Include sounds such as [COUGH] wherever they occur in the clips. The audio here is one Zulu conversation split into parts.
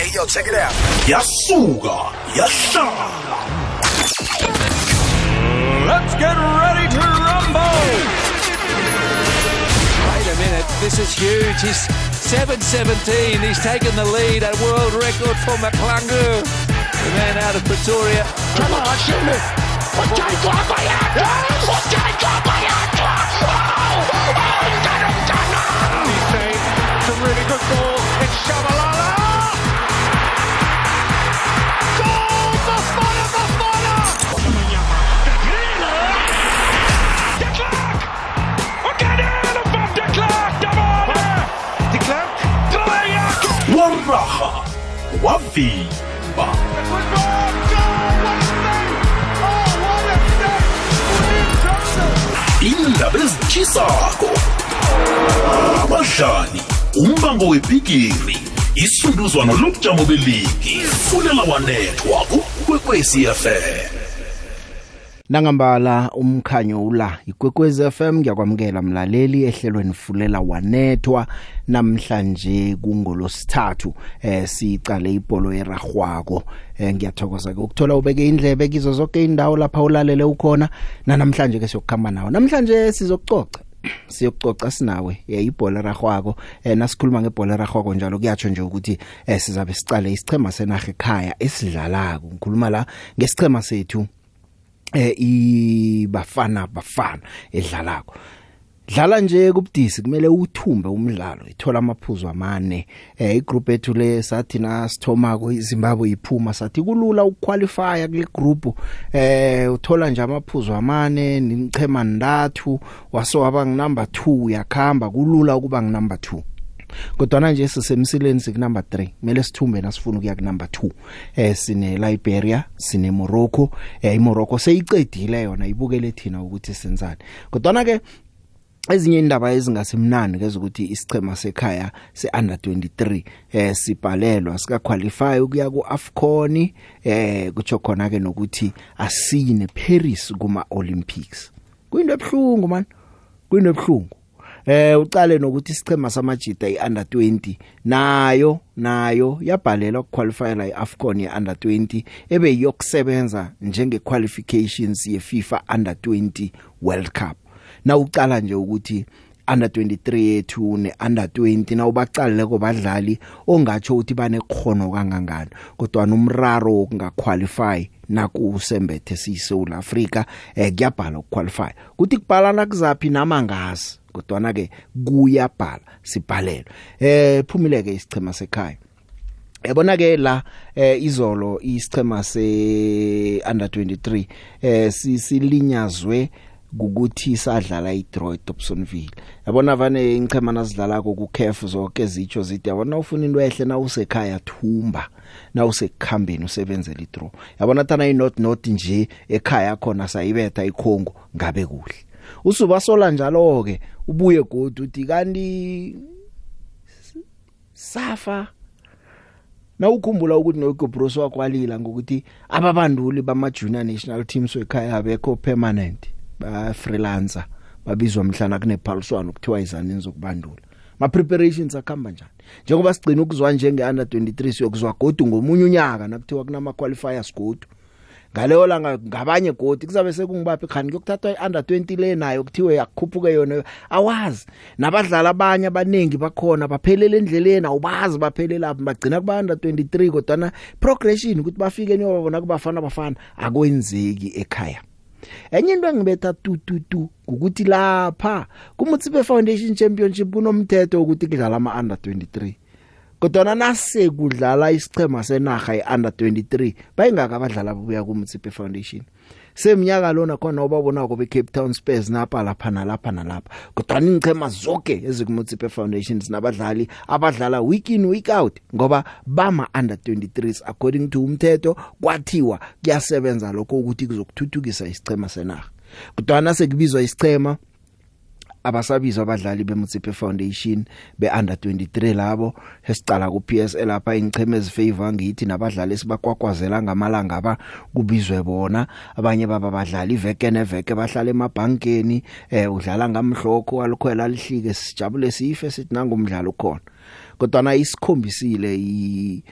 Hey yo, check it out. yasuka yahlala Let's get ready to rumble. Wait a minute, this is huge. He's 7.17. He's taken the lead, a world record for McClungu. The man out of Pretoria. Come on, shoot me. Ujaitwa Bayatwa! Ujaitwa Bayatwa! Oh! Oh, Dana, Dana! He's saying it's a really good ball. Waraha wavimba indaba ezitshisako abadlali umbango webhigiri isunduzwano lobujamo beligi fulela wanethwa kukwekwecfm nangambala umkhanyo ula ikwekwezi FM ngiyakwamukela mlaleli ehlelweni fulela wanethwa. Namhlanje kungolosithathu eh sicale ibholo eragwako eh ngiyathokoza ke ukuthola ubeke indlebe kizo zonke indawo lapha ulalele ukhona. Na namhlanje ke siyokukhamba nawo namhlanje sizokucoca [CLEARS THROAT] siyokucoca sinawe ibhola ragwako eh nasikhuluma ngebhola ragwako njalo kuyatsho nje ukuthi eh sizabe sicale isichema senaga ekhaya esidlalako. Ngikhuluma la ngesichema sethu. Eh ibafana bafana edlalako. Dlala nje kubudisi kumele uthumbe umdlalo ithola amaphuzu amane. Eh igroup ethu le sathi na sithoma ko iZimbabwe iphuma sathi kulula ukuqualifya kule group. Eh uthola nje amaphuzu amane nimchema ndathu waso waba nginumber 2 yakhamba kulula ukuba nginumber 2 kodwa nje sisemsileni siku number 3 kumele sithumbe nasifuna ukuya ku number 2 eh sine Liberia sine Morocco eh iMorocco seyiqedile yona ibukele thina ukuthi senzani. Kodwa ke ezinye indaba ezingasemnandi keze ukuthi isichema sekhaya seUnder 23 eh sibhalelwa sika qualify ukuya kuAfcon eh kutsho khona ke nokuthi asine Paris kuma Olympics kuyinto ebhlungu man. Kuyinto ebhlungu eh ucale nokuthi isichema samajida iunder 20 nayo nayo yabhalela ukuqualifyela iAfcon yeUnder 20 ebe yokusebenza njenge qualifications yeFIFA Under 20 World Cup. Na ucala nje ukuthi under 23 yethu ne under 20 na ubaqalile kubadlali ongatsho ukuthi banekhono kangangani kodwa nomraro wokungaqualify nakusembethe siyiSouth Africa eh kuyabhala ukuqualify. Kuthi kubhalana kuzaphi namangazi kodwa na ke kuyabhala sibhalelwe. Eh phumileke isichema sekhaya. Yabona ke la eh izolo isichema se under 23 eh sisilinyazwe ukuthi sadlala idraw eDobsonville yabona vane inchema nasidlalako kuCAF zonke zitsho zithi yabona ufuna into ehle na usekhaya thumba na usekukhambeni usebenzele idraw yabona thana inot not nje ekhaya khona sayibetha ikhongo ngabe kuhle. Usuba sola njalo ke ubuye godi uthi kanti safa. Na ukhumbula ukuthi noGobros wakwalila ngokuthi ababanduli bama junior national teams wekhaya abekho permanent ba freelancer babizwa mhlana kunephaliswano kuthiwa izanini zokubandula. Ma preparations akhamba njani? Njengoba sigcina ukuzwa njenge under 23 siyokuzwa godu ngomunye unyaka nakuthiwa kunama qualifiers godu. Ngaleyo langa ngabanye godi kuzabe sekungibaphi khani kuyokuthathwa iunder 20 le nayo kuthiwe yakhuphuke yona awazi. Nabadlali abanye abanengi bakhona baphelela endleleni awubazi baphelela bagcina kuba under 23 kodwa na progression ukuthi bafike niyobona kubafana bafana akwenzeki ekhaya. Enye into engibetha tu tu tu ukuthi lapha kumutsibe foundation championship kunomthetho ukuthi kudlala ama under 23 kodwa nase kudlala isichema senaga iunder 23 bayingaka abadlala buya kuMtsipe Foundation. Semnyaka lona khona obabona ko be Cape Town Spurs napha lapha nalapha nalapha. Kodwa ingchema zonke ezikumutsipe Foundation sinabadlali abadlala week in week out ngoba bama under 23s according to umthetho kwathiwa kuyasebenza lokho ukuthi kuzokuthuthukisa isichema senaga kodwa sekubizwa isichema abasabizwa abadlali beMutsipe Foundation beUnder 23 labo esicala ku PSL lapha ingcheme ezifavor ngithi nabadlali sibakwakwazela ngamalanga aba kubizwe bona abanye baba badlali iveke neveke bahlala emabhankeni eh udlala ngamhlokho alikhwela lihlike sijabule sife sithi nangumdlalo khona kodwa na isikhombisile i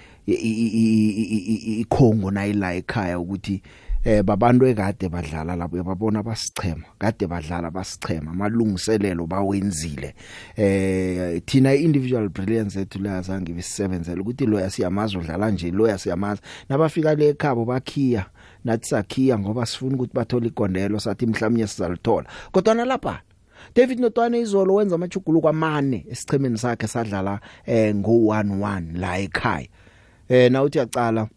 iKongo nayila ekhaya ukuthi eh babantu ekade badlala lapho babona basichema kade badlala basichema amalungiselelo bawenzile. Eh thina individual brilliance ethu la zange bisebenzele ukuthi lo yasiyamazi udlala nje lo yasiyamazi nabafika le ekhabo bakhiya nathi sakhiya ngoba sifuna ukuthi bathole igondelo sathi mhlawumnye sizalithola. Kodwa nalapha David Notwane izolo wenza amajuguluko amane esichemeni sakhe sadlala eh ngo 1-1 la ekhaya. Eh na uthi yacala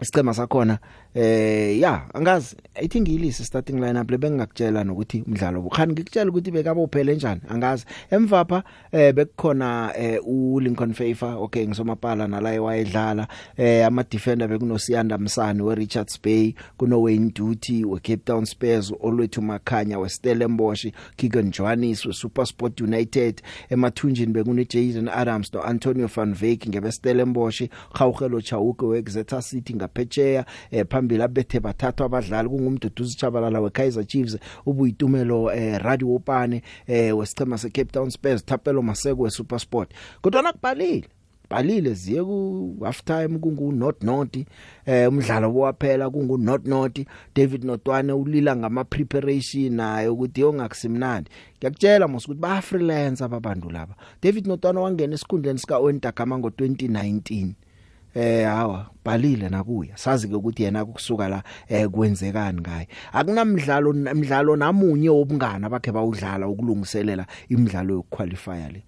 isicema sakhona eh ya angazi i think ilisi starting lineup lebengakutshela nokuthi umdlalo bukhani. Ngikutshela ukuthi bekabophele njani angazi. Emva pha eh bekukhona eh u Lincoln Favor okay ngisomapala nala ewayedlala. Eh ama defender bekuno Siyanda Msane we Richards Bay kuno Wayne Duty we Cape Town Spurs olwethu Makhanya we Stellenbosch Keegan Johannes we SuperSport United. Emathunjini bekune Jason Adams no Antonio van Wyk ngebe Stellenbosch Khawugelo Chauke we Exeter City ngaphetsheya eh phambili abethe bathathwa abadlali kungumduduzi Chabalala we Kaizer Chiefs ubuyitumelo eh Radio Opane eh wesichema se Cape Town Spurs Thapelo Maseko we SuperSport kodwa nakubhalile balile ziye ku half time kungu not not eh umdlalo bowaphela kungu not not David Notwane ulila ngama preparation naye ukuthi yongakusimnandi ngiyakutshela mos ukuthi ba freelance ababantu laba David Notwane wangena esikhundleni sika Owen Takama ngo 2019 eh hawa balile nakuya. Sazi ke ukuthi yena kusuka la eh kwenzekani ngaye. Akunamdlalo umdlalo namunye wobungana bakhe bawudlala ukulungiselela imidlalo yokuqualify le.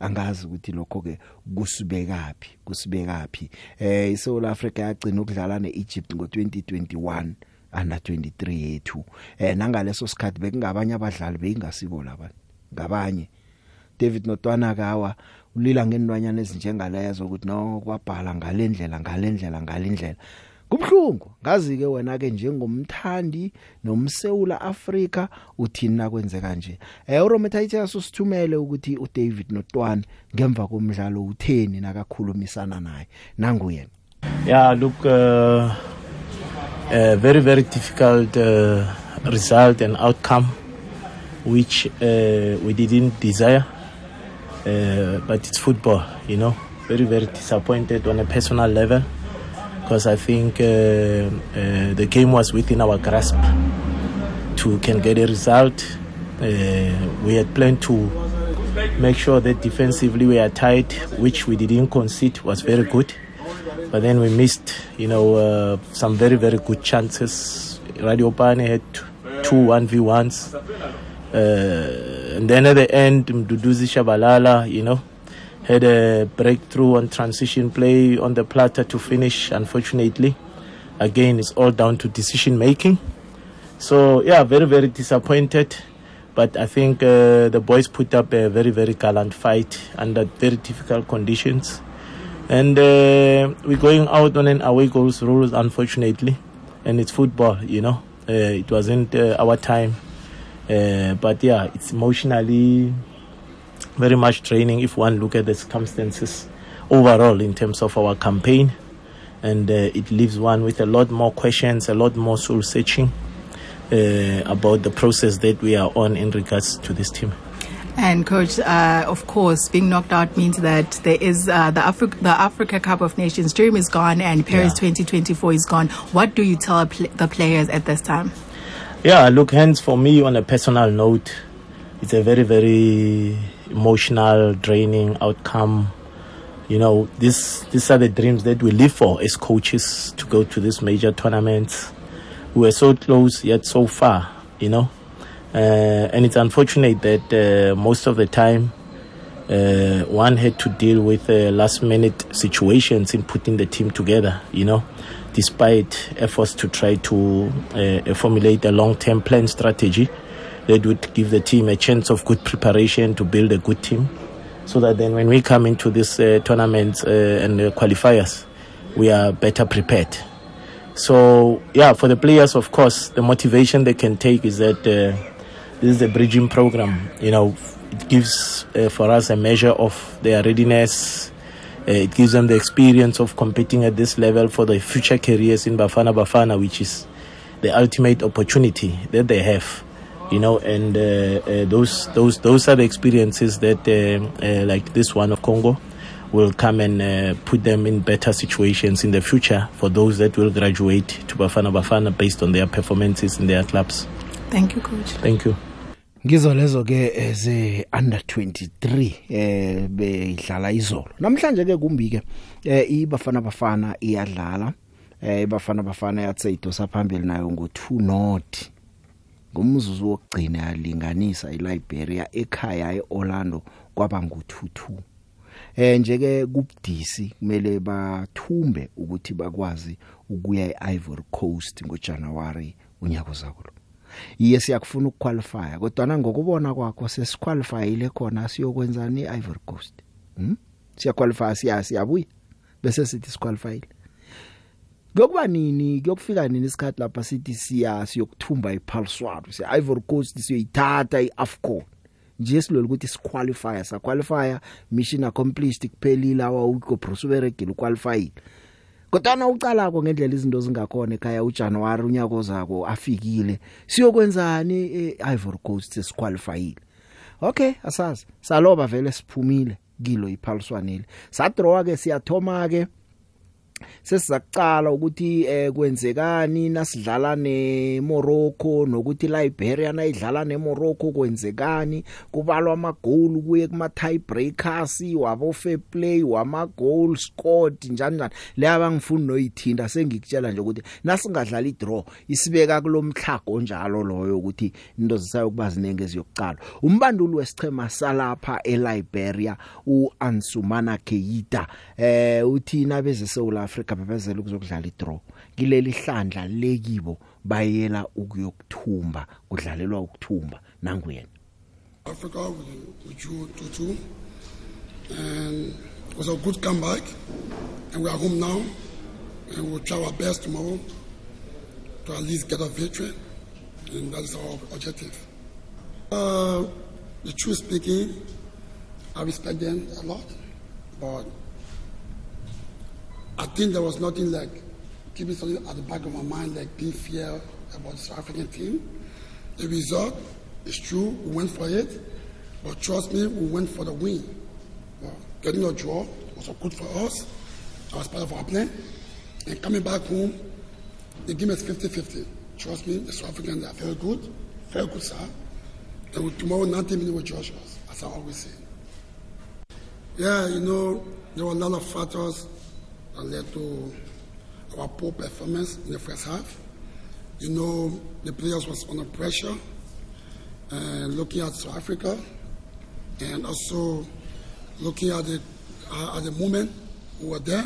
Angazi ukuthi lokho ke kusibekapi kusibekapi eh iSouth Africa yagcina ukudlala neEgypt ngo2021 under 23 yethu. Eh nangaleso sikhathi bekungabanye abadlali beyingasiko laba ngabanye. David Notwana kawa ulila ngenwanyana ezinjengalezo ukuthi no kwabhala ngalendlela ngalendlela ngalendlela kubhlungu ngazi ke wena ke njengomthandi nomseula Africa uthina kwenzeka nje? Eh uRometitus usithumele ukuthi uDavid Notwana ngemva komdlalo utheni nakakhulumisana naye. Nangu yena yeah look uh, a very very difficult uh, result and outcome which uh, we didn't desire. Uh, but it's football you know very very disappointed on a personal level because I think uh, uh, the game was within our grasp to can get a result. Uh, we had planned to make sure that defensively we are tight, which we didn't concede was very good. But then we missed, you know, uh, some very very good chances. Radio Pane had two one v ones, uh, and then at the end, Mduduzi Shabalala, you know, had a breakthrough on transition play on the platter to finish. Unfortunately, again, it's all down to decision making. So yeah, very very disappointed. But I think uh, the boys put up a very very gallant fight under very difficult conditions, and uh, we're going out on an away goals rules unfortunately, and it's football, you know. Uh, it wasn't uh, our time, uh, but yeah, it's emotionally very much training if one look at the circumstances overall in terms of our campaign and uh, it leaves one with a lot more questions a lot more soul searching uh, about the process that we are on in regards to this team And coach, uh, of course, being knocked out means that there is uh, the Africa the Africa Cup of Nations dream is gone and Paris Yeah. 2024 is gone. What do you tell pl- the players at this time? Yeah, look, hence for me on a personal note, it's a very, very emotional, draining outcome. You know, this these are the dreams that we live for as coaches to go to these major tournaments. We were so close yet so far, you know. Uh, and it's unfortunate that uh, most of the time uh, one had to deal with uh, last minute situations in putting the team together, you know, despite efforts to try to uh, formulate a long term plan strategy that would give the team a chance of good preparation to build a good team so that then when we come into this uh, tournament uh, and qualifiers, we are better prepared. So, yeah, for the players, of course, the motivation they can take is that uh, this is a bridging program. You know, it gives uh, for us a measure of their readiness. Uh, it gives them the experience of competing at this level for their future careers in Bafana Bafana, which is the ultimate opportunity that they have. You know, and uh, uh, those those those are the experiences that, uh, uh, like this one of Congo, will come and uh, put them in better situations in the future for those that will graduate to Bafana Bafana based on their performances in their clubs. Thank you, coach. Thank you. Ngizo lezo ke eze under 23 eh beyidlala izolo. Namhlanje ke kumbi ke eh ibafana bafana iyadlala. Eh ibafana bafana yatse idosa phambili nayo ngo2 not. Ngomzuzu wokugcina yalinganisa iLiberia ekhaya eOrlando kwaba ngo2-2. Eh nje ke kubudisi kumele bathumbe ukuthi bakwazi ukuya eIvory Coast ngoJanuary unyaka ozako. Iye siyakufuna ukuqualify kodwa ngokubona kwakho sesiqualifyile khona siyokwenzani eIvory Coast. Hm? Siyaqualify siya siyabuya bese sithi siqualifyile. Kuyokuba nini kuyokufika nini isikhathi lapha sithi siya siyokuthumba iPulswaro siya Ivory Coast siyoyithatha iAfcon nje silolu ukuthi siqualify sa qualify mission accomplished kuphelile awa uko prosuberegile qualified kodwa ucalako ngendlela izinto zingakhona ekhaya uJanuary unyaka ozako afikile siyokwenzani? eIvory Coast sesiqualifyile. Okay asazi. Saloba vele siphumile kilo iphaliswanile sadraw ke siyathoma ke sesizacala ukuthi eh kwenzekani nasidlala neMorocco nokuthi Liberia nayidlala neMorocco kwenzekani? Kubalwa ama goal kuye kuma tie breakers wabo fair play wama goal scored njani njani. Le abangifuni noyithinda sengikutshela nje ukuthi nasingadlala idraw isibeka kulomhlago njalo loyo ukuthi into zisayo kuba zinenge ziyokucala umbanduli wesichema salapha eLiberia uAnsumana Keita eh uthina beze South Africa bebezela ukuzokudlala idraw kileli hlandla lekibo bayela ukuyokuthumba kudlalelwa ukuthumba nangu yena Africa we drew 2 2 and it was a good comeback and we are home now and we'll try our best tomorrow to at least get a victory and that is our objective. Uh, the truth speaking, I respect them a lot, but I think there was nothing like keeping something at the back of my mind, like being fear about the South African team. The result is true, we went for it, but trust me, we went for the win. Well, getting a draw was good for us. That was part of our plan. And coming back home, the game is 50 50. Trust me, the South Africans are very good, very good, sir. And tomorrow, nothing minutes with Joshua, as I always say. Yeah, you know, there were a lot of factors that led to our poor performance in the first half. You know, the players was under pressure, and looking at South Africa, and also looking at the uh, at the moment we were there.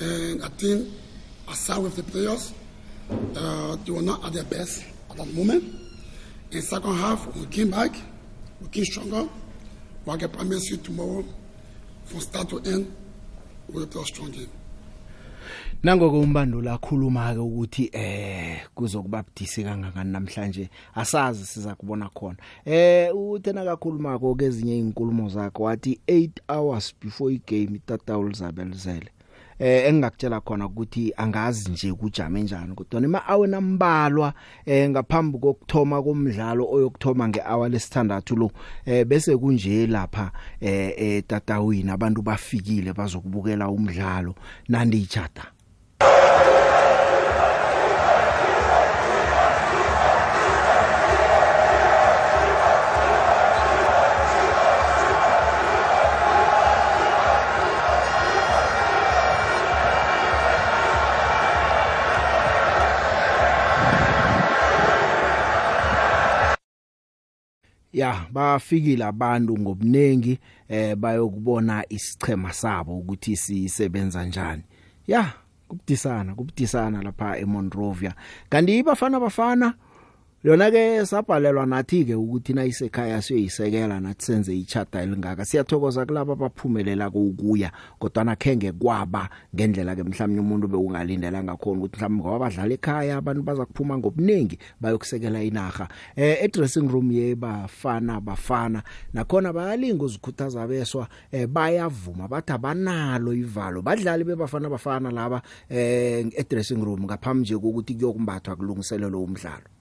And I think, aside with the players, uh, they were not at their best at that moment. In second half, we came back, we came stronger. But I can promise you tomorrow, from start to end, we'll play a strong game. Nangoko umbandula akhuluma ke ukuthi eh kuzokuba budisi kangangani namhlanje? Asazi siza kubona khona. Eh uthena kakhuluma ko kezinye izinkulumo zakhe wathi 8 hours before igame itatawul zabelizele eh engakutshela khona ukuthi angazi nje kujame njani kodwa nima awe nambalwa eh ngaphambi kokuthoma komdlalo oyokuthoma ngehour lesithandathu lo eh bese kunje lapha eh etatawini abantu bafikile bazokubukela umdlalo nandi ya bafikile abantu ngobunengi eh bayokubona isichema sabo ukuthi sisebenza njani. Ya kubudisana kubudisana lapha eMonrovia kanti bafana bafana yona ke sabhalelwa nathi ke ukuthi na isekhaya siyoyisekela nathi senze ichata elingaka. Siyathokoza kulabo abaphumelela ukuya kodwa nakhenge kwaba ngendlela ke mhlawumnye umuntu beungalindela ngakhona ukuthi mhlawumbe ngoba badlala ekhaya abantu baza kuphuma ngobunengi bayokusekela inaga eh dressing room yebafana bafana nakhona bayalinga uzikhuthaza abeswa eh bayavuma bathi abanalo ivalo. Badlali bebafana bafana laba eh e dressing room ngaphambi nje kokuthi kuyokumbathwa kulungiselelo umdlalo.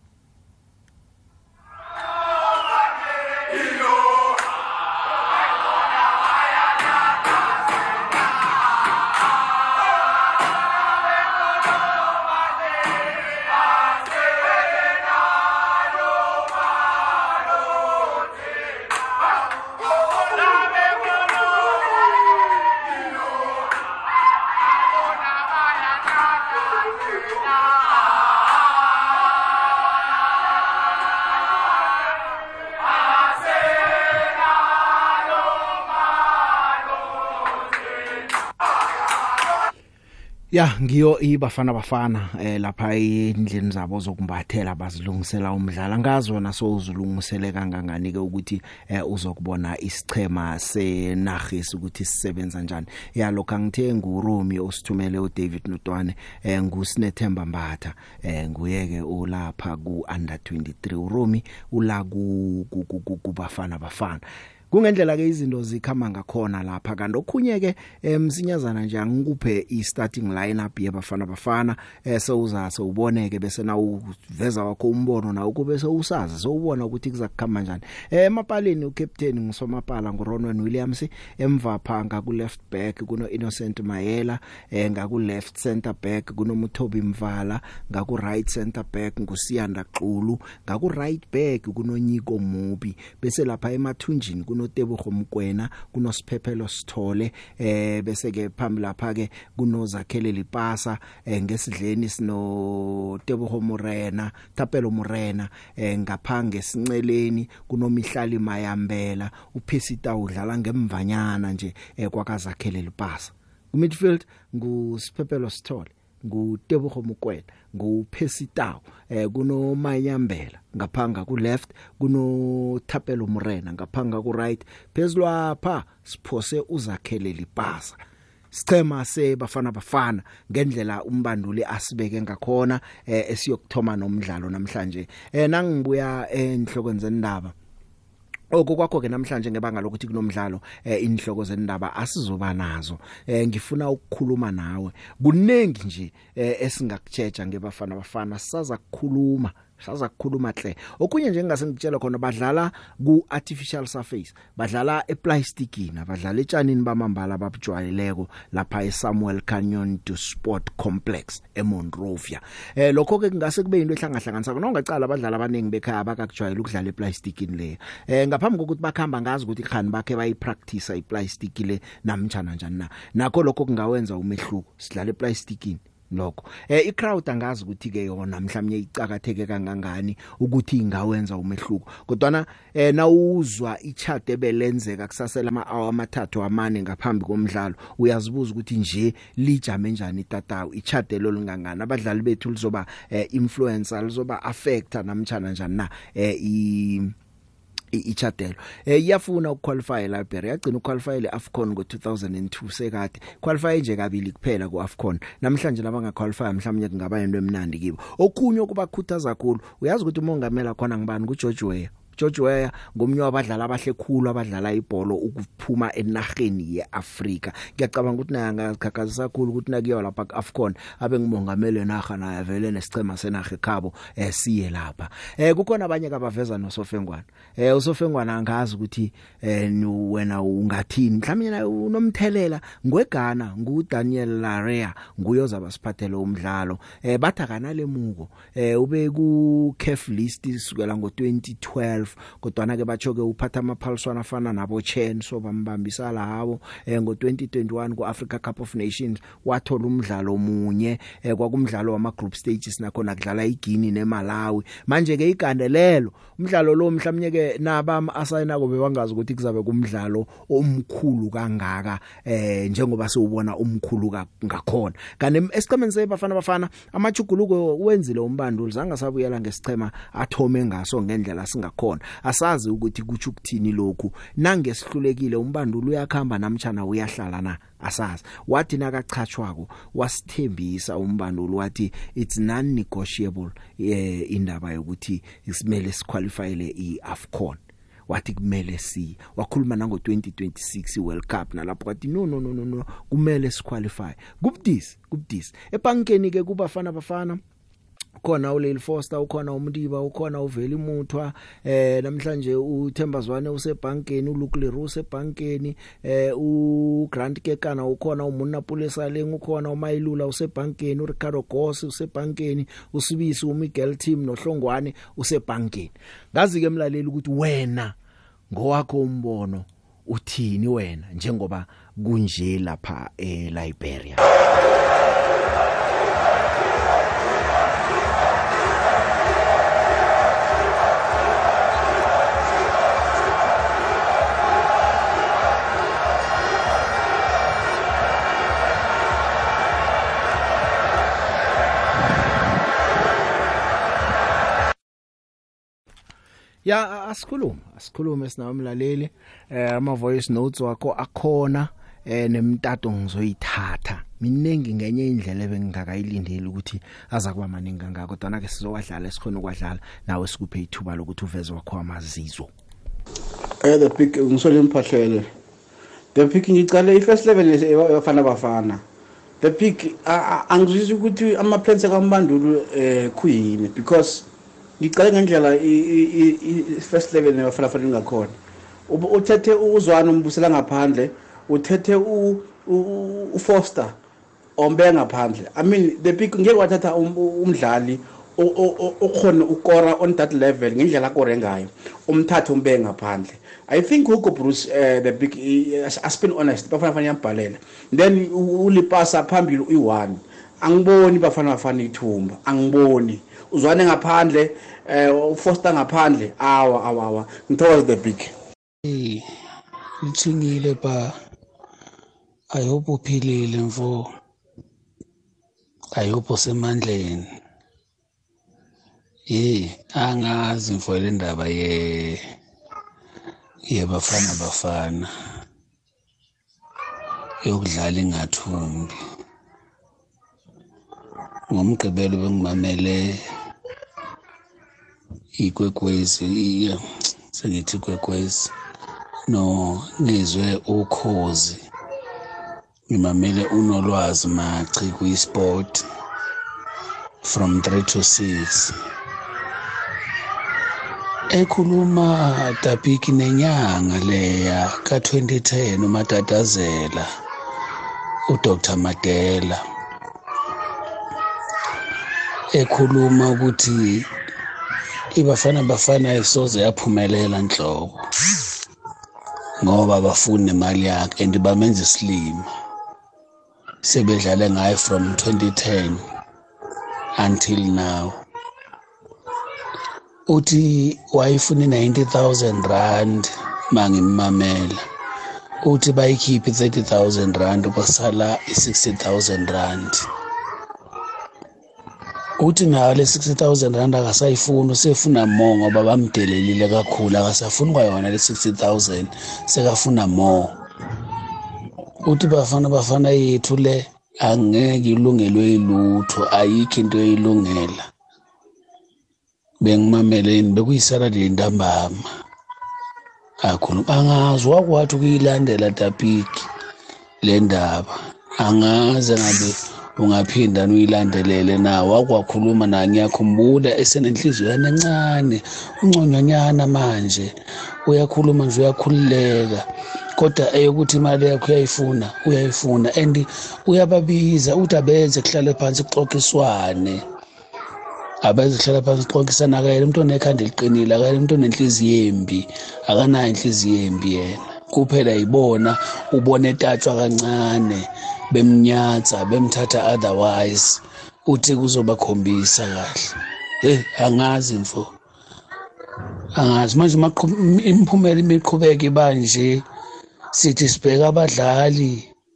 Ya ngiyo ibafana bafana eh lapha endlini zabo zokumbathela bazilungisela umdlalo. Ngazona so uzulungisele kangangani ke ukuthi eh, uzokubona isichema senarhis ukuthi sisebenza kanjani ya lokho angithe ngurumi osithumele uDavid Notwane eh ngusinethemba mbatha eh nguyeke ulapha ku under 23 urumi ula ku kubafana bafana. Kungendlela ke izinto zikhama ngakhona lapha. Kanti okhunye ke emsinyazana nje angikuphe i starting lineup yabafana bafana eh sewuza sewuboneke bese na uveza wakho umbono na ukube sewusazi sewubona ukuthi kuzakukhama kanjani eh emapaleni ucaptain ngusomapala nguRonwen Williams emva phanga ku left back kuno Innocent Mayela eh ngaku left center back kuno Muthobi Mvala ngaku right center back ngusiyanda Xulu ngaku right back kuno Nyiko Mubi bese lapha emathunjini kuno kunoTebogo Mkwena kunoSiphephelo Sithole eh bese ke phambi lapha ke kunozakhele lipasa eh ngesidleni sino Tebogo Morena Thapelo Morena eh ngaphange sinceleni kunomihlali Mayambela uPhisita udlala ngemvanyana nje eh kwakazakhele lipasa. Kumidfield nguSiphephelo Sithole ngutebogo mokwena nguphesitaw eh kuno mayambela ngaphanga ku left kuno thapelo morena ngaphanga ku right phezulu apha siphose uzakhele lipasa. Sichema sebafana bafana ngendlela umbanduli asibeke ngakhona eh esiyokuthoma nomdlalo namhlanje. Eh nangibuya enhlokweni zendaba Oko kwakho ke namhlanje ngebanga lokuthi kunomdlalo eh inhloko zendaba asizoba nazo. Eh ngifuna ukukhuluma nawe. Kunengi nje eh, esingakutsheja ngebafana bafana saza kukhuluma. Saza kukhuluma hle. Okunye nje ngase ngitshela khona badlala ku artificial surface badlala eplasticini badlala etshanini bamambala babujwayeleko lapha eSamuel Canyon to Sport Complex eMonrovia. Eh lokho ke ngase kube into ehlangahlanganisa noma ungacala abadlali abaningi bekhaya abakakujwayela ukudlala eplasticini le. Eh ngaphambi kokuthi bakhamba ngazi ukuthi khani bakhe bayipractice iplastic le namtjana kanjani na. Nakho lokho kungawenza umehluko sidlala eplasticini lokho. Eh icrowd angazi ukuthi ke yona mhlawumnye icakatheke kangangani ukuthi ingawenza umehluko. Kodwa eh nawuzwa ichart ebelenzeka kusasela ama hour amathathu amane ngaphambi komdlalo uyazibuza ukuthi nje lijame kanjani itatawu? Ichart lo lingangani? Abadlali bethu lizoba eh, influencer lizoba affecta namtjana njani na? Eh i ichadelo eh iyafuna ukuqualify library yagcina ukuqualify leAfcon ngo2002 sekade. Qualify nje kabili kuphela kuAfcon. Namhlanje labanga qualify mhlawumnye kungaba into emnandi kibo. Okhunye okubakhuthaza kakhulu uyazi ukuthi umongameli khona ngibani kuGeorge Weah. George Weah ngomnye wabadlali abahle khulu abadlala ibhola ukuphuma enarheni yeAfrika. Ngiyacabanga ukuthi naye angakhakhazisa kakhulu ukuthi nakuyo lapha kuAfcon abe ngumongameli wenarha naye avele nesicema senarha ekhabo eh siye lapha. Eh kukhona abanye kabaveza nosofengwana. Eh usofengwana angazi ukuthi eh wena ungathini. Mhlawumnye unomthelela ngwegana nguDaniel Larea nguyoza basiphathele umdlalo. Eh bathakana lemuko eh ube ku CAF list sukela ngo2012 kodwa na ke batsho ke uphatha amaphaliswana afana nabo Chen so bambambisa lawo eh ngo2021 ku Africa Cup of Nations wathola umdlalo munye eh kwakumdlalo wama group stages nakhona kudlala iGuinea neMalawi. Manje ke igandelelo umdlalo lo mhlawumnye ke nabam asayina kobe bangazi ukuthi kuzabe kumdlalo omkhulu kangaka eh njengoba siwubona umkhulu ngakhona. Kanti esiqhemeni sebafana bafana amajuguluko wenzile umbanduli zanga sabuyela ngesichema athome ngaso ngendlela singakhona asazi ukuthi kuthi ukuthini lokhu. Nangesihlulekile umbanduli uyakhamba namtjana uyahlala na? Asazi. Wathi nakachachwako wasithembisa umbanduli wathi it's non negotiable eh indaba yokuthi isimele siqualifyele iAfcon. Wathi kumele si wakhuluma nango 2026 World Cup nalapho wathi no no no no kumele siqualify kubudisi kubudisi. Ebankeni ke kubafana bafana khona uLil Foster ukhona umndiba ukhona uveli muthwa eh namhlanje uThembazwane usebhankeni uLuke Leroux usebhankeni eh uGrant Kekana ukhona uMunna Pulesaleng ukhona uMayilula usebhankeni uRicardo Goss usebhankeni uSibisi uMiguel Team noHlongwane usebhankeni. Ngazi ke emlaleli ukuthi wena ngowakho umbono uthini wena njengoba kunje lapha eLiberia ya asikhulume asikhulume sina umlaleli eh ama voice notes wakho akhona eh nemtato ngizoyithatha. Minengi ngenye indlela ebengingakayilindeli ukuthi aza kuba maningi kangako kodwa ke sizowadlala esikhona ukwadlala nawe sikuphe ithuba lokuthi uveze wakho amazizo. Eh the pick ngisole imphahlele. The pick ngicale i-first level ebafana bafana. The pick angizwisi ukuthi ama-plans kaMbandulo eh kuyini because ngicale ngendlela i-first level nebafana fanele ngakhona uthethe uzwana umbusela ngaphandle uthethe uFoster ombe ngaphandle. I mean the pick ngeke wathatha umdlali okhona ukora on that level ngendlela akore ngayo umthathe umbe ngaphandle. I think hugo bruce uh, the big as been honest bafana fana yambhalela. Then ulipasa phambili uyi-one angiboni bafana bafana ithumba angiboni. Uzwane ngaphandle eh ufoster ngaphandle. Awa awa awa. Ngithokoza the big. Hey ngithingile ba. I hope uphilile mfo. I hope usemandleni. Ye angazi mfo le ndaba ye yebafana bafana. Yokudlala ingathumbi. Ngomgqibelo bengimamele ikwekwezi sengithi ikwekwezi no ngizwe ukhozi. Ngimamele unolwazi machi kwi-sport from 3 to 6 ekhuluma Dabiki nenyanga leya ka2010 umatatazela uDr Madela. Ekhuluma ukuthi ibafana bafana isoze yaphumelela nhlobo ngoba bafuna imali yakhe and bamenza isilima sebedlale ngayo from 2010 until now. Uthi wayifuna i-90,000 rand mangimamela uthi bayikhiphe i-30,000 rand kwasala i-60,000 rand. Uthi nayo le 60,000 rand akasayifuni usefuna more ngoba bamdelelile kakhulu akasafuni kwayona le 60,000 sekafuna more. Uthi bafana bafana yethu le angeke ilungelwe ilutho ayikho into eyilungela. Bengimameleni bekuyisala le ntambama akhuluma angazi wakwathi ukuyilandela tapiki le ndaba. Angaze ngabe ungaphinda uyilandelele nawe. Wakwakhuluma naye ngiyakhumbula esenenhliziyo yana encane unconyanyana manje. Uyakhuluma nje uyakhululeka. Kodwa eyokuthi imali yakho uyayifuna uyayifuna. And uyababiza uthi abenze kuhlale phansi kuxoxiswane. Abeze kuhlala phansi kuxoxisana akayena umuntu onekhanda eliqinile akayena umuntu onenhliziyo embi. Akanayo inhliziyo embi yena. Kuphela yibona ubona etatshwa kancane bemnyatsa bemthatha otherwise uthi kuzobakhombisa kahle. Hey angazi mfo. Angazi. Manje imiphumela imiqhubeka ibanje. Sithi sibheka abadlali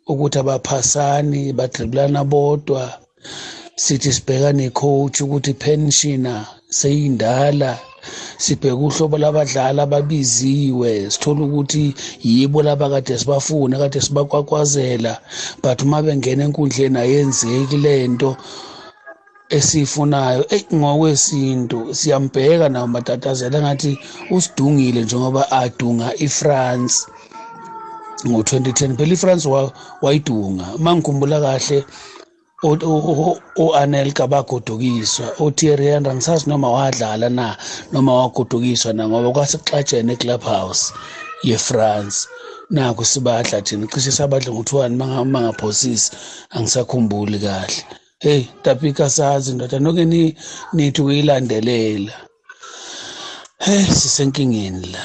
ukuthi abaphasani badriblana bodwa. Sithi sibheka necoach ukuthi pensioner seyindala. Sibheka uhlobo labadlali ababiziwe. Sithola ukuthi yibo laba kade sibafuna kade sibakwakwazela but uma bengena enkundleni ayenzeki lento esiyifunayo. Eyi ngokwesintu siyambheka nawo matatazela ngathi usidungile njengoba adunga iFrance ngo-2010 phela iFrance wayidunga. Uma ngikhumbula kahle o-Anelka bagodukiswa oThierry Henry angisazi noma wadlala na noma wagodukiswa na ngoba kwasekuxatshene eClubhouse yeFrance. Nakho sibadla thina cishe sabadla ngo-2-1 mangaphosisi angisakhumbuli kahle. Hey tapika sazi ndoda noke nithi ukuyilandelela hey sisenkingeni la.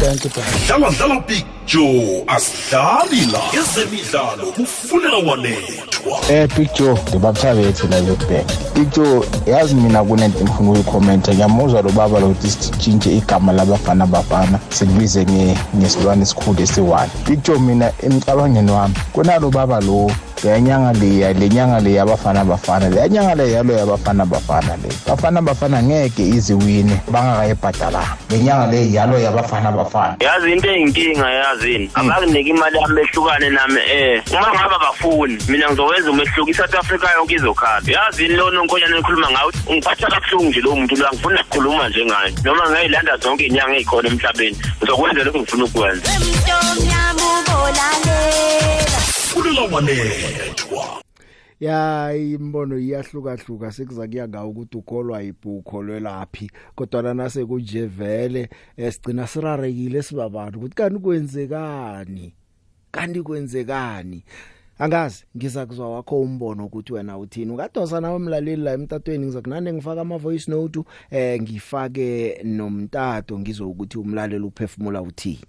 Kanti baba dlala dlala big joe asidlali la ezemidlalo kufunela wanethwa Eh Big Joe ngibamthabethe la Joburg. Big Joe yazi mina kunento ngifuna ukuyikhomenta ngiyamuzwa lo baba lo ukuthi sitshintshe igama labafana bafana silibize nge ngesilwane esikhulu esiyi-1. Big Joe mina emcabangeni wami kunalo baba lo lenyanga leya lenyanga leya bafana bafana lenyanga le yalo yabafana bafana le. Bafana bafana ngeke iziwine bangakayibhadalanga. Lenyanga le yalo yabafana bafana. Yazi into eyinkinga yazini abakunike imali yami ehlukane nami eh uma ngaba bafuni mina ngizowenza umehluko i-south africa yonke izokhala yazini lo nonkonyana engikhuluma ngawo ngiphatha kabuhlungu nje lowo muntu lo angifuni ukukhuluma njengaye noma ngayilanda zonke iy'nyanga ey'khona emhlabeni ngizokwenza lokhu ngifuna ukukwenza. Fulela wanethwa. Ya imbono iyahlukahluka. Sekuza kuya ngawo ukuthi ukholwa yiphi ukholwelaphi kodwa nase kunje vele esigcina sirarekile sibabantu ukuthi kanti kwenzekani? Kanti kwenzekani? Angazi ngiza kuzwa wakho umbono ukuthi wena uthini. Ungadosa nawe umlaleli la emtatweni ngizokunande ngifaka ama voice note eh ngifake nomtato ngizwe ukuthi umlaleli uphefumula uthini.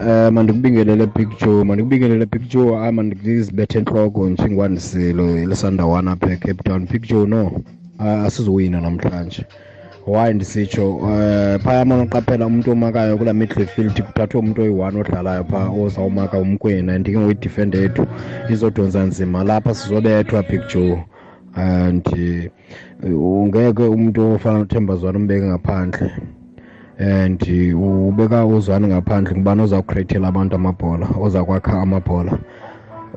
Eh mandikubingelele Joe mandikubingelele Big Joe ah mandikizibethe enhloko nje ngwandisilo lesandawana apha eCape Town. Joe no ah, asizowina namhlanje. Why ndisitsho eh phaya manoqaphela umuntu omakayo kula midfield kuthathwe umuntu oyi-one odlalayo phaa ozawumaka umkwena ndike ngoyidefend yethu izodonsa nzima. Lapha sizobethwa Joe and eh, ungeke umuntu ofana nothembazwana umbeke ngaphandle. And ubeka uzwane ngaphandle ngubani ozawucreatela abantu amabhola ozakwakha amabhola.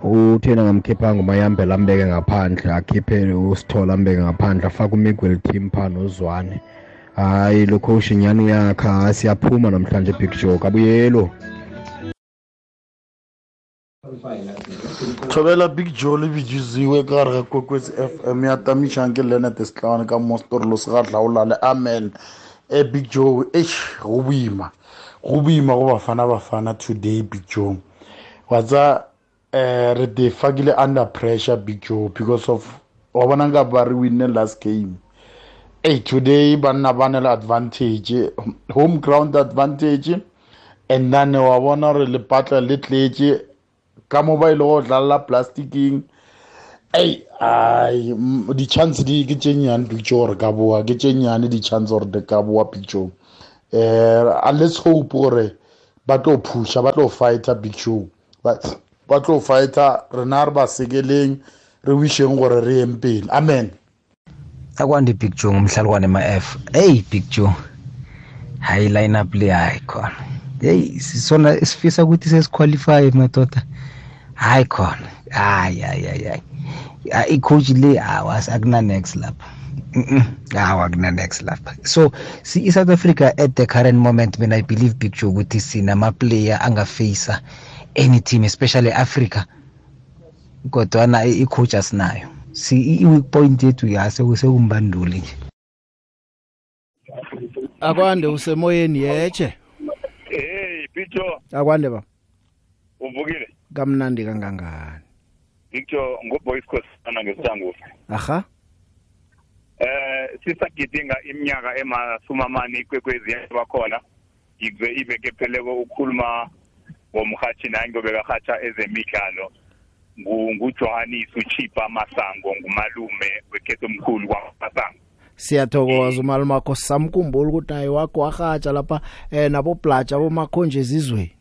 Uthena ngamkhiphanga umayambela ambeke ngaphandle akhiphe usithola ambeke ngaphandle afake umiguel team phaa nozwane hayi lo coach nyani uyakha siyaphuma namhlanje big joe kabuyelo thobela big joe le bijuziwe ka gare ga kokwetse f m ya tamišang ke lenet setlane ka mostorolo se ga tlaolale amen. E big joe eish go boima go boima go bafana bafana today big joe. Wa tsa um re te fakile under pressure big joe because of wa bona nka ba re winne last game. Hey today banna ba ne le advantage home ground advantage and then wa bona gore lepatla le tletse ka mo ba ile go dlala plasticking ei ai mm, di-chance di ke tše nnyane picture gore ka boa. Ke tše nnyane di-chance gore di ka boa picture um let's hope gore ba tlo pusha ba tlo fighter picture ba ba tlo fighter rena re ba sekeleng re wisheng gore re yeng pele amen. Akwandi big joe ngumhlalukwane ma-f eyi big joe hayi line up le hayi khona. Heyi sisona sifisa ukuthi sesiqualifye madoda hayi khona. Hayi hayi hayi hayi Ah, icoach le awas akuna next lapha. Mm-mm. hawa akuna next lapha. So si i-south africa at the current moment mina i believe big joe ukuthi sinama-player angafacea any team especially africa. Kodwana i- i-coach asinayo. Si i- i-weak point yethu yase sekumbanduli nje. Akwande usemoyeni yeche hey Pito. Akwande ba uvukile? Kamnandi kangangani. Victor ngoboys khosana ngesangufo aha. Eh sisagidinga iminyaka emasumi amane ikwekwezi yabakhona yize iveke pheleko ukhuluma ngomhathi naye ngobeka hatsha ezemidlalo. Ngu- ngujohannes uchipa masango ngumalume wekhetho omkhulu kwamasango. Siyathokoza umalumakho samkhumbula ukuthi naye wakho wahatsha lapha eh nabo blatsha bomakhonje ezizweni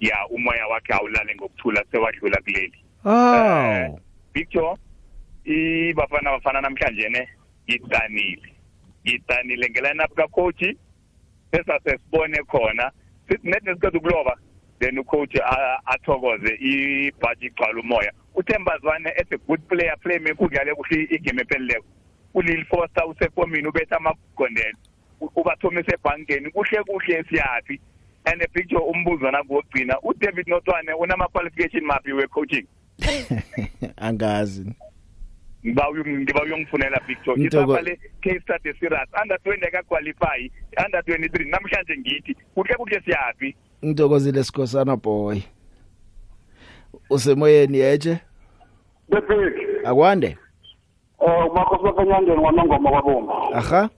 ya umoya wakhe awulale ngokuthula sewadlula kuleli. Aw Victor ibafana bafana namhlanje ne yidanile yidanile ngelineup kacoach sesase sibone khona. Sithi net nesiqeda ukuloba then ucoach athokoze ibhaji igcwala umoya. Uthembazwane as a good player playmaker udlale kuhle igame epheleleko ulil foster usefomini ubetha amagondelo. U- ubathomise ebhankeni kuhle kuhle siyaphi. And picture umbuzo nakugcina uDavid Notwane unama qualification maphi we coaching [LAUGHS] angazi. Ngiba ngiba uyongifunela picture Mtoko- isapha le case study serious. Under 20 aka qualify under 23 namhlanje ngithi kuhle kuhle siyaphi? Ngithokozile sikhosana boy. Usemoyeni yeche bebheki akwande? Um umakhosi bafenyandeni wanongoma kwabomba aha.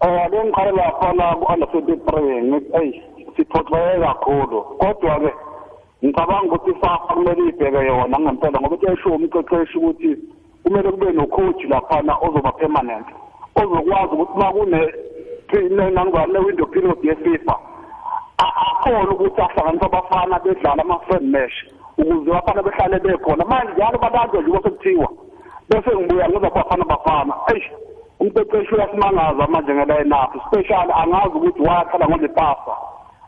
Um le ngiqale laphana ku-under twenty three ngithi eyi siphoxeke kakhulu. Kodwa-ke ngicabanga ukuthi isafa kumele ibheke yona ngempela ngoba kuyashiwo umqeqeshi ukuthi kumele kube nocoach laphana ozoba permanent ozokwazi ukuthi uma kune nangane window period yefifa a- akhona ukuthi ahlanganise abafana bedlala ama-friend match ukuze bafana behlale bekhona. Manje njalo babanjwe nje sekuthiwa bese ngibuya ngiza bafana bafana. Eish umqeqeshi uyasimangaza manje ngelayinaphi special angazi ukuthi wayaqala ngolipasa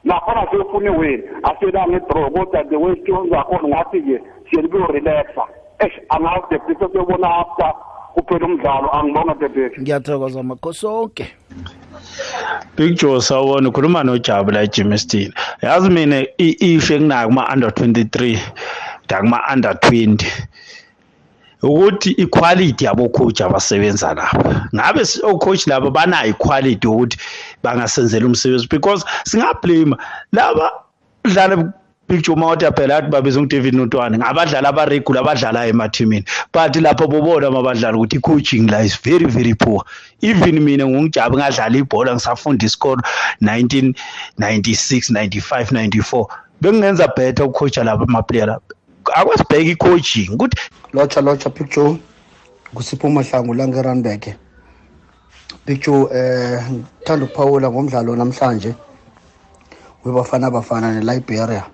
nakhona siyofuna iwini asiyela ngedraw kodwa the way skills zakhona ngathi-ke siyele kuyorelaxa eish angazi deputy sesiyobona after kuphela umdlalo. Angibonga deputy ngiyathokoza makosonke Big Joe sawubona. Ukhuluma noJabu la eGymnastic. Yazi mina i- ife kunaka kuma under 23 ndakuma under 20. ukuthi equality yabo coach abasebenza lapha ngabe si- o-coach laba banayo equality ukuthi bangasenzela umsebenzi because singablame laba dlala picture mawuthi phela athi babiza uDavid Notwane ngabadlali abaregular abadlala emathimini. But lapho bobona mabadlala ukuthi i-coaching la is very very poor. Even mina ngungijabu ngadlala ibhola ngisafunda isikolo 1996 95 94 bengingenza better ukucoacha laba amaplayer laba akwasibheka i-coaching ukuthi lotsha lotsha picture kusipho mahlangu la picture eh ngithanda ukuphawula ngomdlalo namhlanje webafana bafana ne-liberia.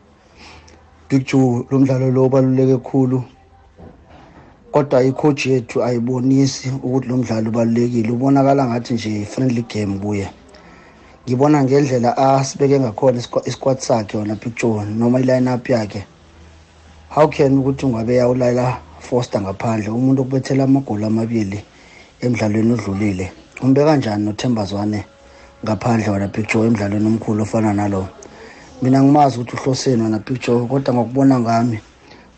Picture lo mdlalo lo ubaluleke khulu kodwa icoach yethu ayibonisi ukuthi lo mdlalo ubalulekile. Ubonakala ngathi nje friendly game kuye. Ngibona ngendlela asibeke ngakhona isquad sakhe wona picture noma i-line-up yakhe. How can ukuthi ungabe yawulala foster ngaphandle? Umuntu okubethela amagoli amabili emdlalweni odlulile. Umbe kanjani nothembazwane ngaphandle wona picture emdlalweni omkhulu ofana nalo? Mina ngimazi ukuthi uhloseni wona picture kodwa ngokubona ngami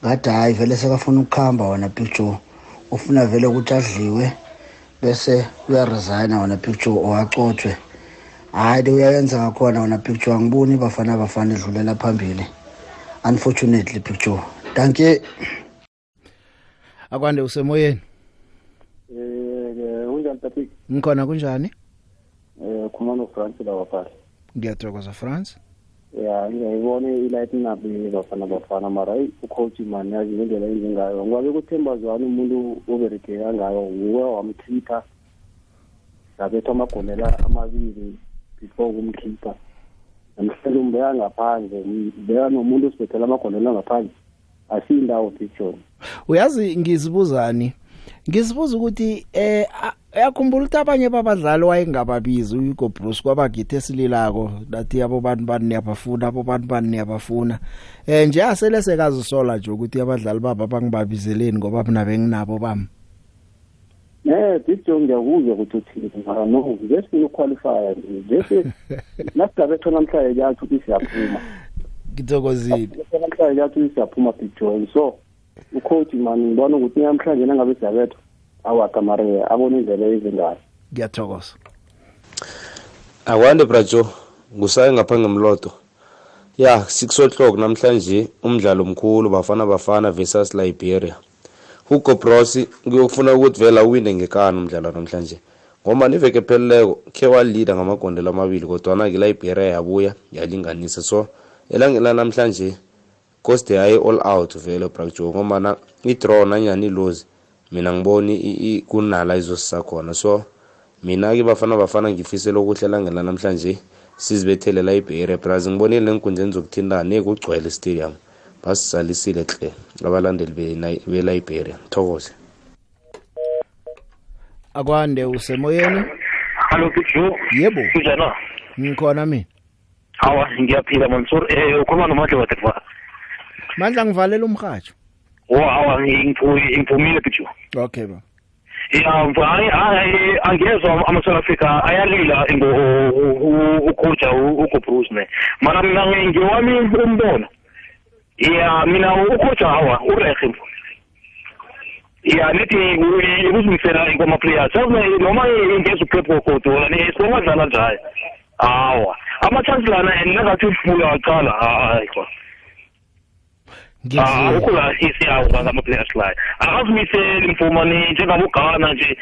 ngathi hhayi vele sekafuna ukuhamba wona picture ufuna vele ukuthi adliwe bese uyaresigna wona picture or acotshwe. Hhayi uyayenza ngakhona wona picture angiboni bafana bafana edlulela phambili. Unfortunately picture. Danke akwande usemoyeni. Eh unjani Patrick? Ngikhona kunjani Eh khumana uFrance la wapha. ngiyathokoza france Ya ngiyayibona ilight nabi bafana bafana mara hey ucoach man yazi indlela enze ngayo. Ngoba kuthemba zwani umuntu obereke ngayo nguwe wamkhipha. Sabetha amagonela amabili before kumkhipha. Namhlanje umbeka ngaphandle, ubeka nomuntu osibethela amagonela ngaphandle. Asindawo picture. uyazi ngizibuzani ngizibuza ukuthi eh a- uyakhumbula ukuthi abanye babadlali wayengababizi uHugo Bruce kwabagithe esililako. Lathi yabo bantu bani niyabafuna abo bantu bani niyabafuna. Eh nje asele sekazisola nje ukuthi abadlali baba bangibabizeleni ngoba mina benginabo bami. Eh picture ngiyakuzwa ukuthi uthini? Mara no ngesifuna ukuqualify nje. [LAUGHS] Nasigabetho namhlanje yathi ukuthi siyaphuma. ngithokozile. Namhlanje yathi siyaphuma picture so ucoach man ngibona ukuthi namhlanje nangabe siyabetha awakamare abona indlela ezingayo ngiyathokoza. Akwande brajo ngusaye ngapha ngemloto. Ya 6 o'clock namhlanje umdlalo mkhulu bafana bafana versus liberia. Hugo bros kuyofuna ukuthi vela uwine ngekani umdlalo namhlanje. Ngoba niveke pheleleko khe walida ngamagondelo amabili kodwana-ke liberia yabuya yalinganisa. So elangela namhlanje koste hayi all out vele brajo ngombana i-draw nanyani ilozi mina ngiboni i- i- kunala izosisakhona so mina-ke bafana bafana ngifisela ukuthi elangela namhlanje sizibethele la ibhere braz ngibonile neenkundleni zokuthintana nekugcwele stadium basisalisile hle abalandeli be- be-liberia thokoze. Akwande usemoyeni? Hallo Pichu. yebo. Kunjani? ngikhona mina Hawa ngiyaphila Mansur. Eh ukhuluma nomandla wathi mandla ngivalela umhajo Wa hawa ngiphume ngiphumile Pichu. okay ba Ya mfana hayi angezwa ama South Africa ayalila ngo ucoach uGo Bruce ne. Mana mina ngiwami umbono. Ya mina ucoach hawa urehe ya nithi ukuzimisela ngoma players sabe noma ingeza uphepho kodwa ni siwadlala njalo hawa ama chance lana engathi ufuya waqala hayi kwa Ah, ukula isiyawo ngama players la. Akazimiseli mfumani njengabo Ghana nje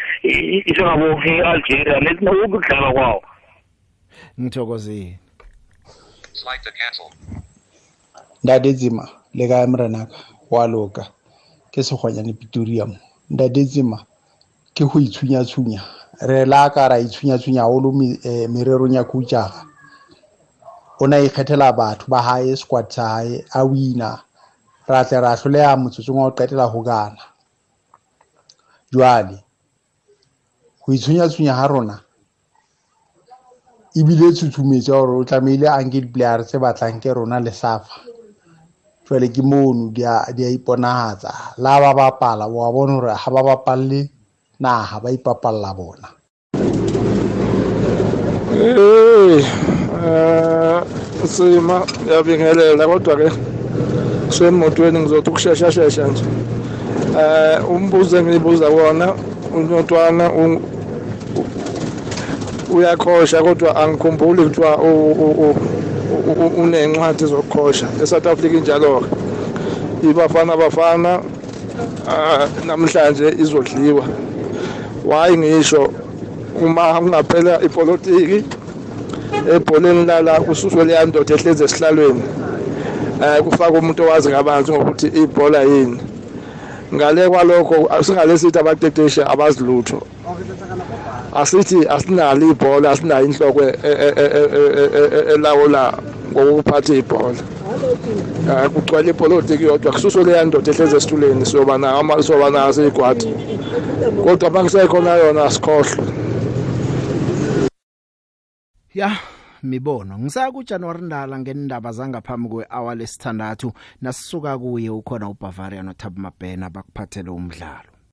njengabo Algeria nekudlala kwawo. Ngithokozile. Ntate tsema le kae morenaka wa loka ke segwanyane pitoriamo ntate tsema ke go itshunyatshunya re la ka ra itshunyatshunya golo mererong ya coachaga o na ikgethela batho ba gae squad sa gae a wina. Ra tle ra hloleha motsotsong wa ho qetela ho kana jwale ho itshunyatshunya ha rona ebile tshutshumetse hore o tlamehile a nke di-player tse batlang ke rona le safa. Jwale ke mono di a di a iponahatsa. La ba bapala wa bona hore ha ba bapalle naha ba ipapalla bona. Eh, eh, sima ngiyabingelela kodwa ke semotweni ngizothi ukushesha shesha nje. Eh umbuzo engiyibuza wona uNtwana u- u- uyakhosha kodwa angikhumbuli kuthiwa u- u- u- u- u- unencwadi zokukhosha eSouth Africa injalo ibafana bafana ah, namhlanje izodliwa. Wayi ngisho uma kungaphela ipolitiki ebholeni lala kususwe leya ndoda ehlezi esihlalweni. Eh kufaka umuntu owazi ngabanzi ngokuthi ibhola yini. Ngale kwalokho singalesithi abateteshi abazilutho asithi asinalo ibhola asinayo inhloko e- e- e- e- e- e- e- elawula ngokuphatha ibhola. Eh, kugcwele ipolitiki yodwa. Kususwe leya ndoda ehlezi esituleni siyoba nayo ama- siyoba nazo iy'gwadi kodwa bangisekhona yona asikhohlwe. Ya. Mibono. Ngisaya kuJanuary Ndala ngendaba zangaphambi kwehour lesithandathu nasisuka kuye ukhona uBavaria noThabo Mabhena bakuphathele umdlalo.